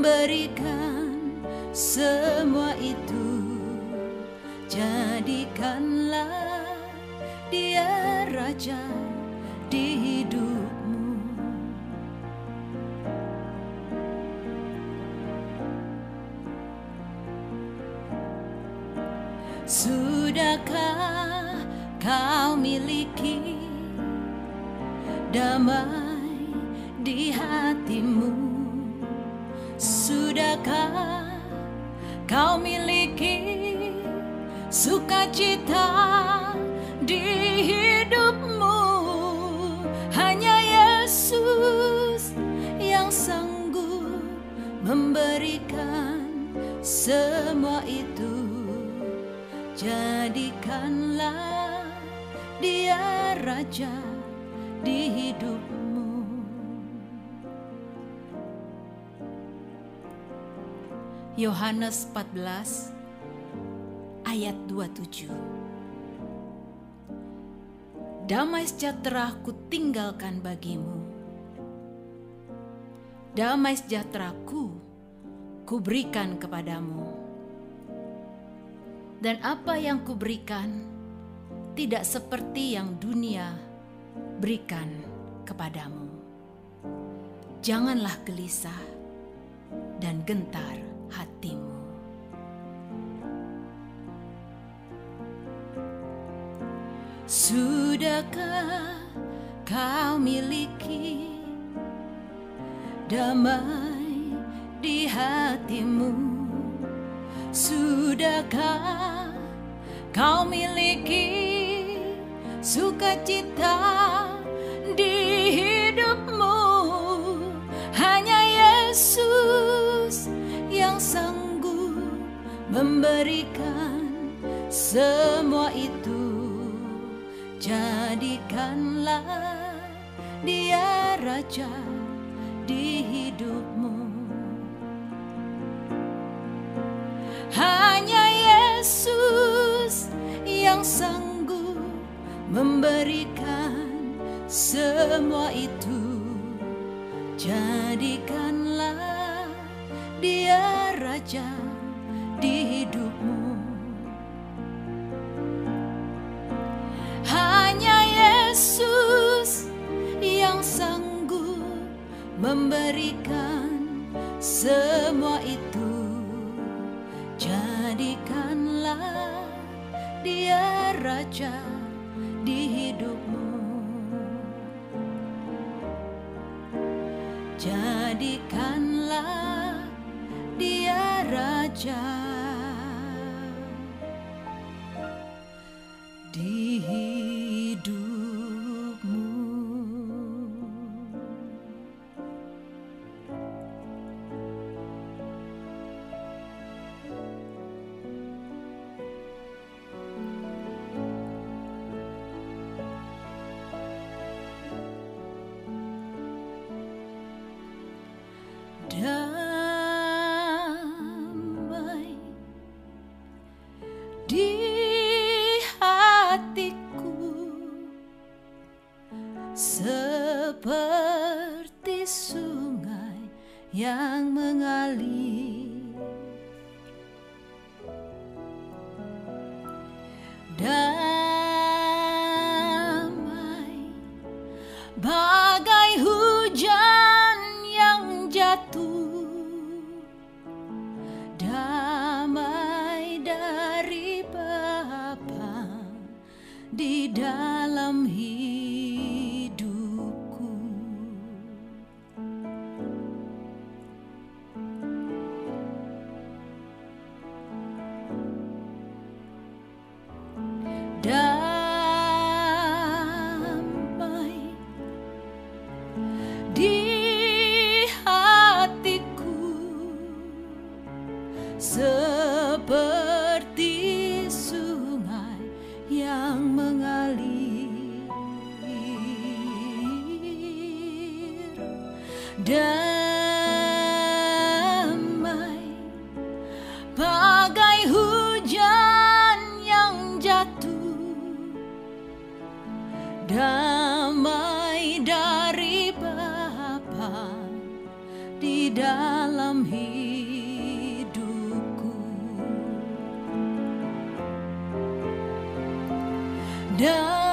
Memberikan semua itu. Jadikanlah dia raja di hidupmu. Sudahkah kau miliki damai di hatimu? Sudahkah kau miliki sukacita di hidupmu? Hanya Yesus yang sanggup memberikan semua itu. Jadikanlah dia raja di hidupmu. Yohanes 14 ayat 27 Damai sejahtera ku tinggalkan bagimu. Damai sejahteraku ku berikan kepadamu. Dan apa yang ku berikan tidak seperti yang dunia berikan kepadamu. Janganlah gelisah dan gentar hatimu Sudahkah kau miliki damai di hatimu? Sudahkah kau miliki sukacita memberikan semua itu. Jadikanlah dia raja di hidupmu. Hanya Yesus yang sanggup memberikan semua itu. Jadikanlah dia raja hidupmu. Hanya Yesus yang sanggup memberikan semua itu. Jadikanlah dia raja di hidupmu. I'm here. 的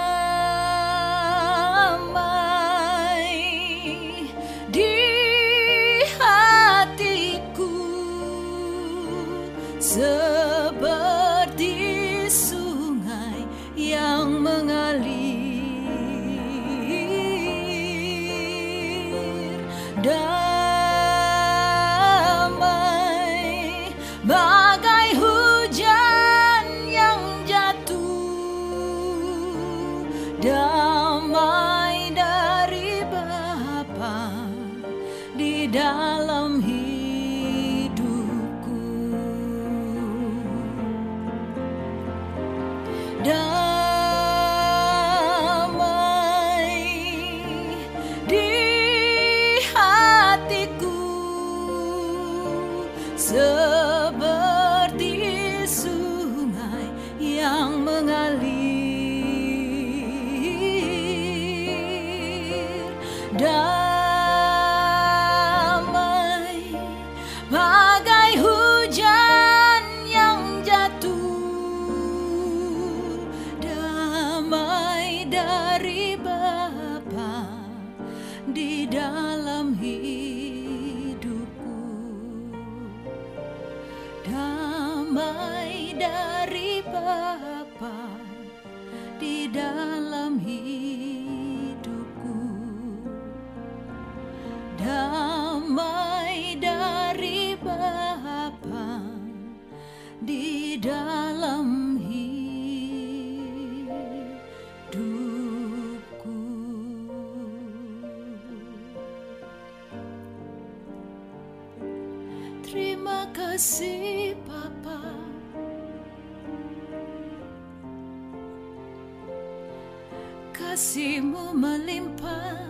kasihmu melimpah.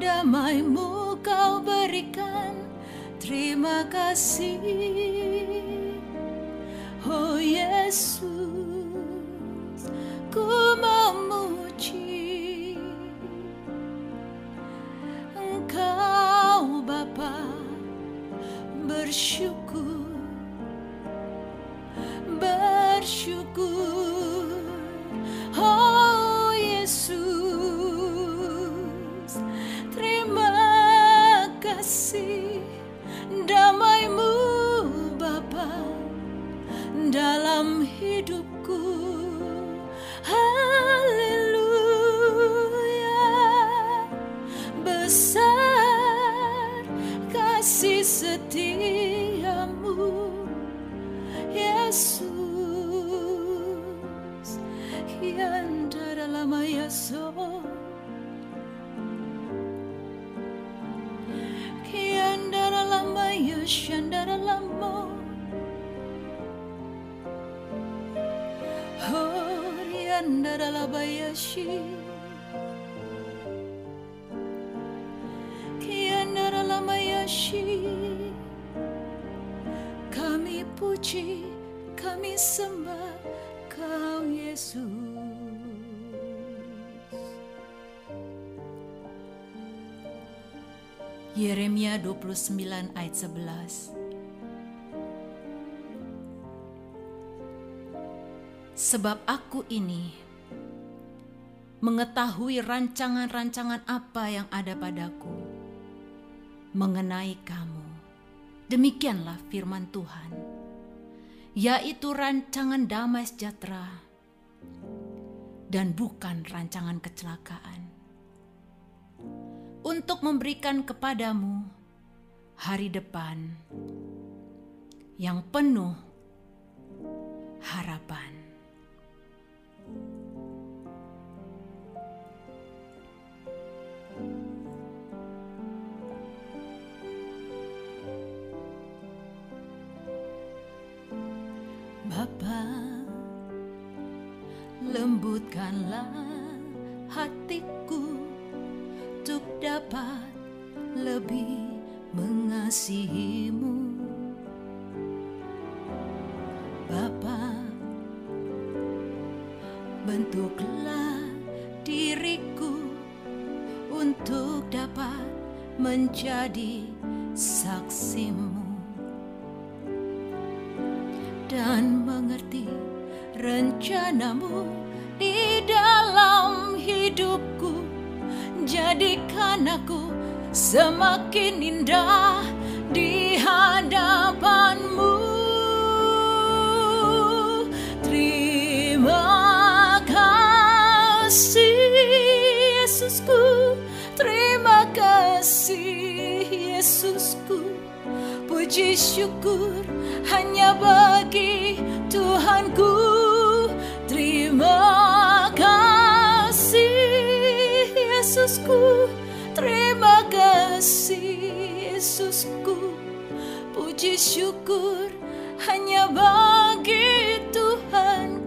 Damaimu kau berikan Terima kasih. Oh Yesus. Oriandaralabayashi Yeremia 29 ayat 11 Sebab aku ini mengetahui rancangan-rancangan apa yang ada padaku mengenai kamu. Demikianlah firman Tuhan, yaitu rancangan damai sejahtera dan bukan rancangan kecelakaan untuk memberikan kepadamu hari depan yang penuh harapan. Bapa, lembutkanlah hatiku untuk dapat lebih mengasihimu. Bapa, bentuklah diriku untuk dapat menjadi saksimu dan mengerti rencanamu di dalam hidupku. Jadikan aku semakin indah di hadapanmu. Terima kasih Yesusku, terima kasih Yesusku. Puji syukur hanya bagi Tuhanku. Terima Yesusku. Terima kasih Yesusku. Puji syukur hanya bagi Tuhanku.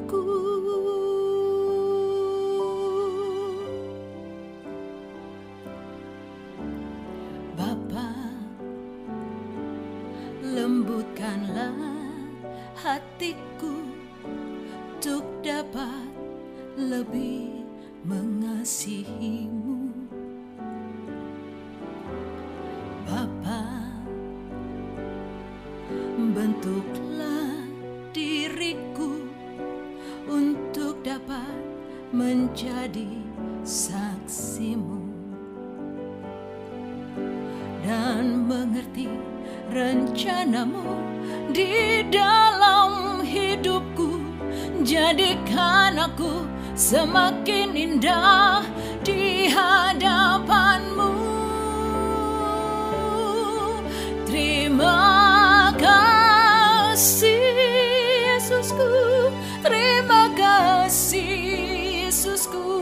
Semakin indah di hadapanmu. Terima kasih Yesusku, terima kasih Yesusku.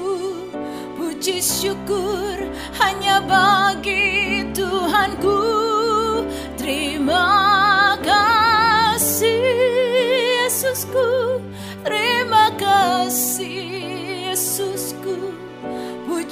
Puji syukur hanya bagi Tuhanku. Terima kasih Yesusku, terima kasih.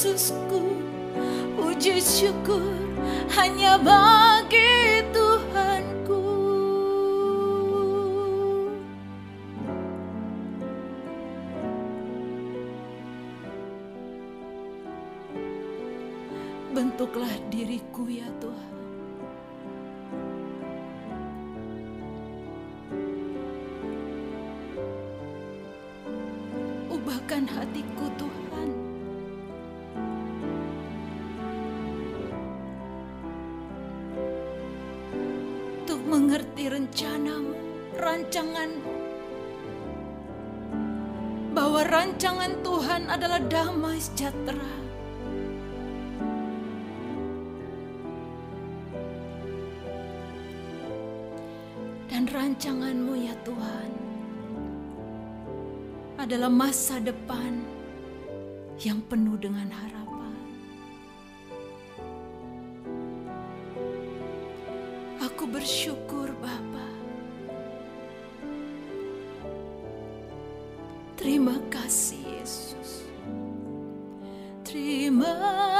Yesusku. Puji syukur hanya bagi Tuhanku. Bentuklah diriku ya Tuhan. Rancanganmu ya Tuhan adalah masa depan yang penuh dengan harapan. Aku bersyukur Bapa. Terima kasih Yesus. Terima kasih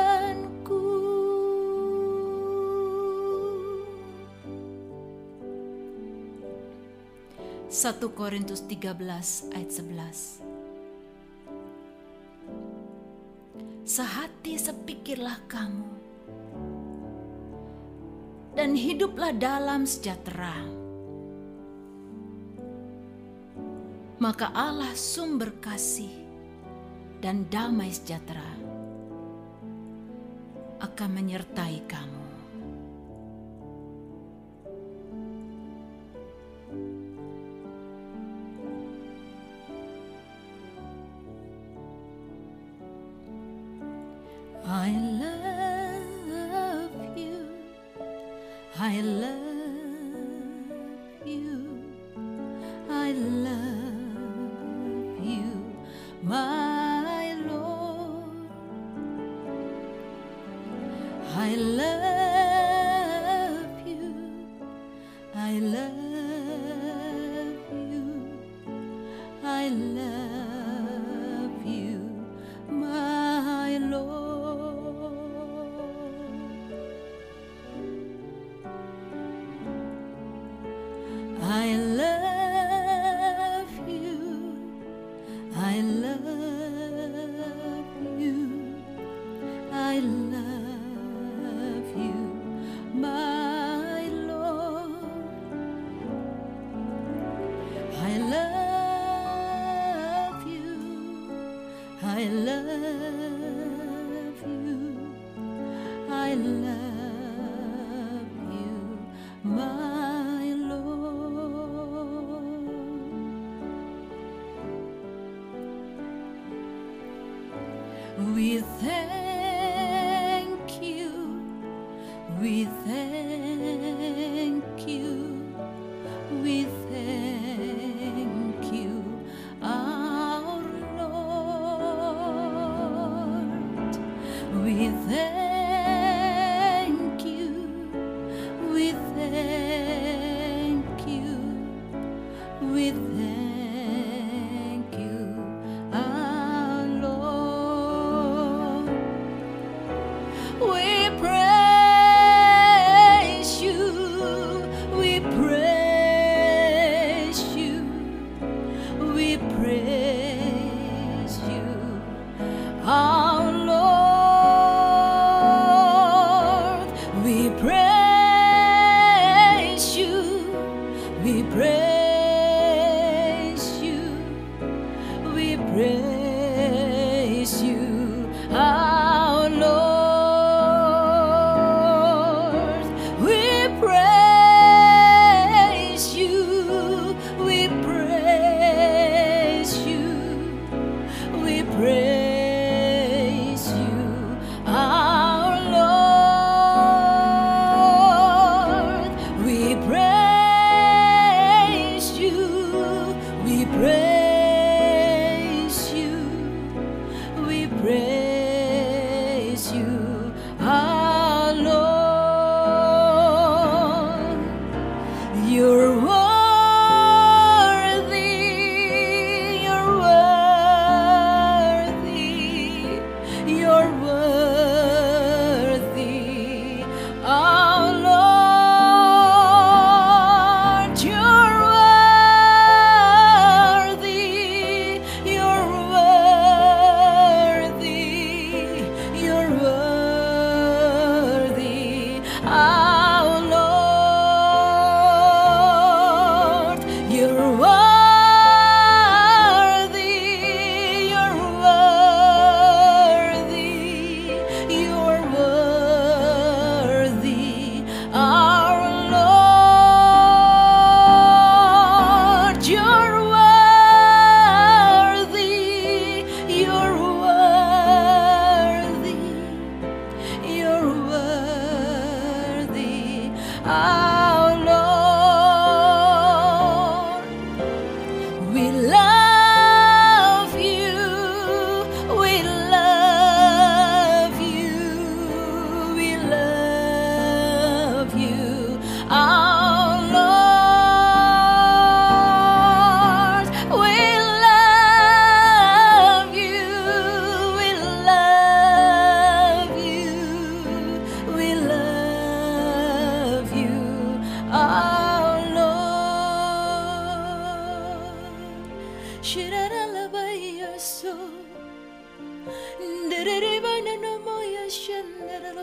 1 Korintus 13 ayat 11 Sehati sepikirlah kamu dan hiduplah dalam sejahtera. Maka Allah sumber kasih dan damai sejahtera akan menyertai kamu. I with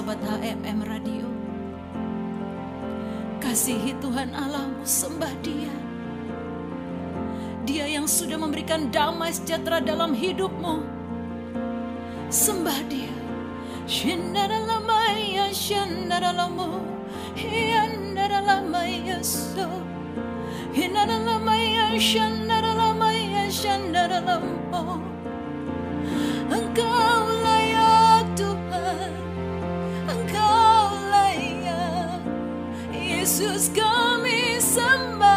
Sobat HMM Radio. Kasihi Tuhan Allahmu sembah dia. Dia yang sudah memberikan damai sejahtera dalam hidupmu. Sembah dia. Shinaralamaya shandaralamu Hiandaralamaya so. Hinaralamaya shandaralamaya shandaralamu Engkau Jesus kami sembah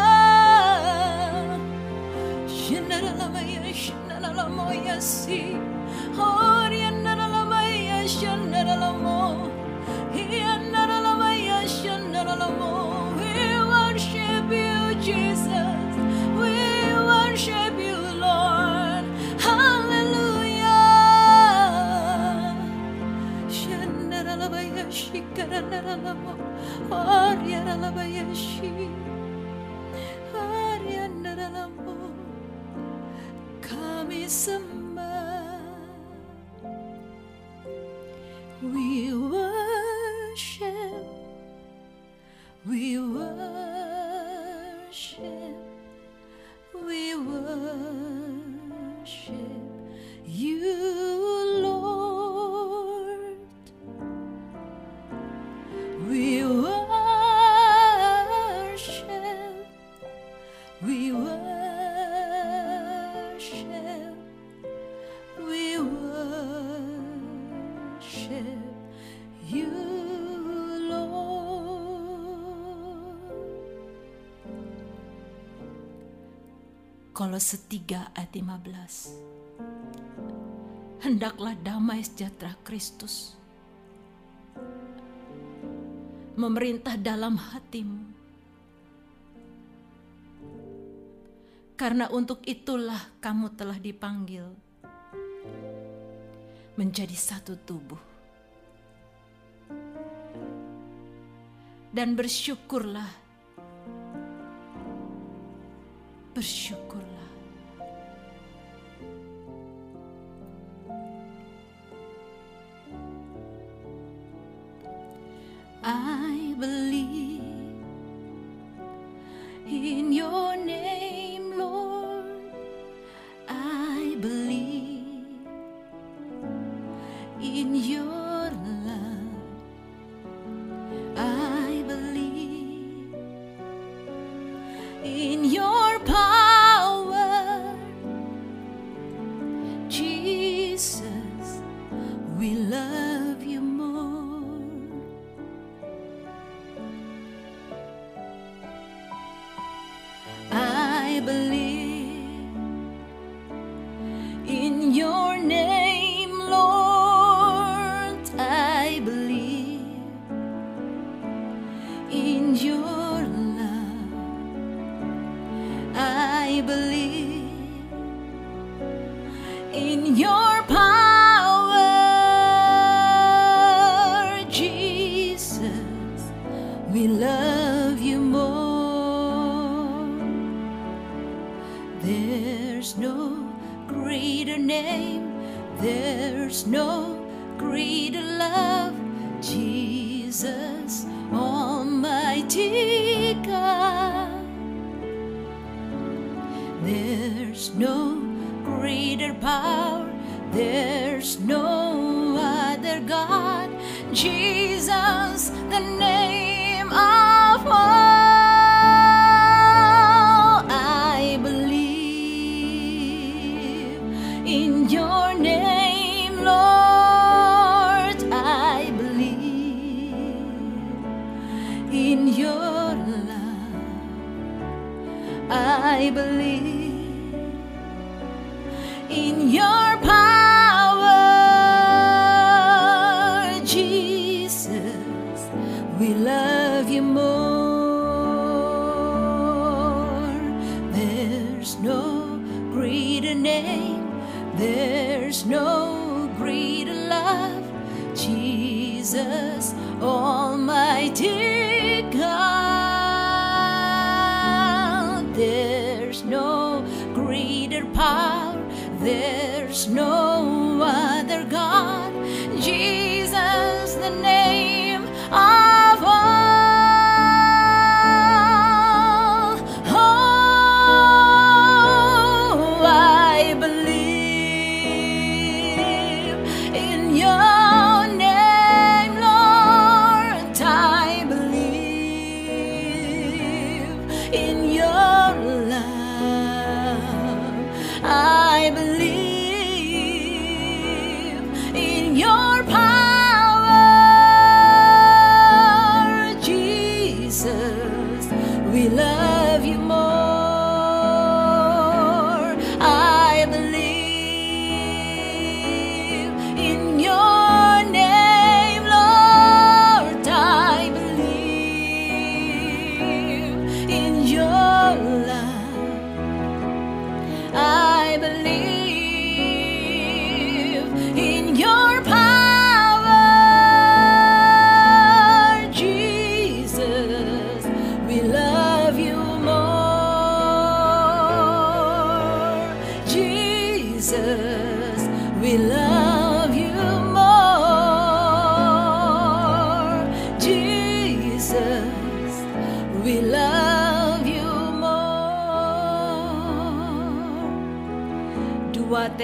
Shanaralama Shanaralamo Yasi Orianaralama Shanaralamo Ianaralama Shanaralamo We worship you Jesus. We worship you Lord. Hallelujah. Shanaralama Shikanaralamo kami sembah Kolose 3 ayat 15 Hendaklah damai sejahtera Kristus memerintah dalam hatimu Karena untuk itulah kamu telah dipanggil menjadi satu tubuh. Dan bersyukurlah. Bersyukurlah. in your name, Lord. I believe in your love. I believe.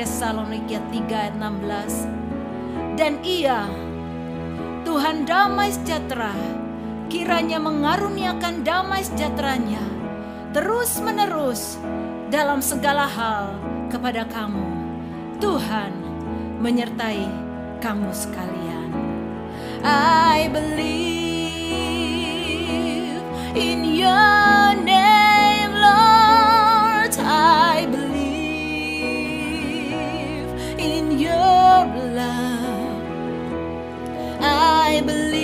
Tesalonika 3:16 dan ia Tuhan damai sejahtera kiranya mengaruniakan damai sejahteranya terus menerus dalam segala hal kepada kamu. Tuhan menyertai kamu sekalian. I believe in your name, Lord. I believe in your love. I believe.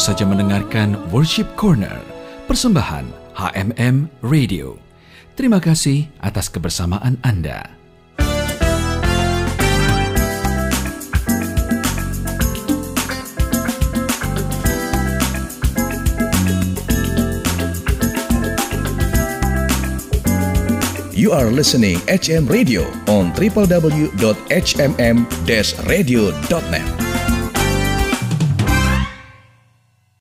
saja mendengarkan Worship Corner, persembahan HMM Radio. Terima kasih atas kebersamaan Anda. You are listening HM Radio on www.hmm-radio.net.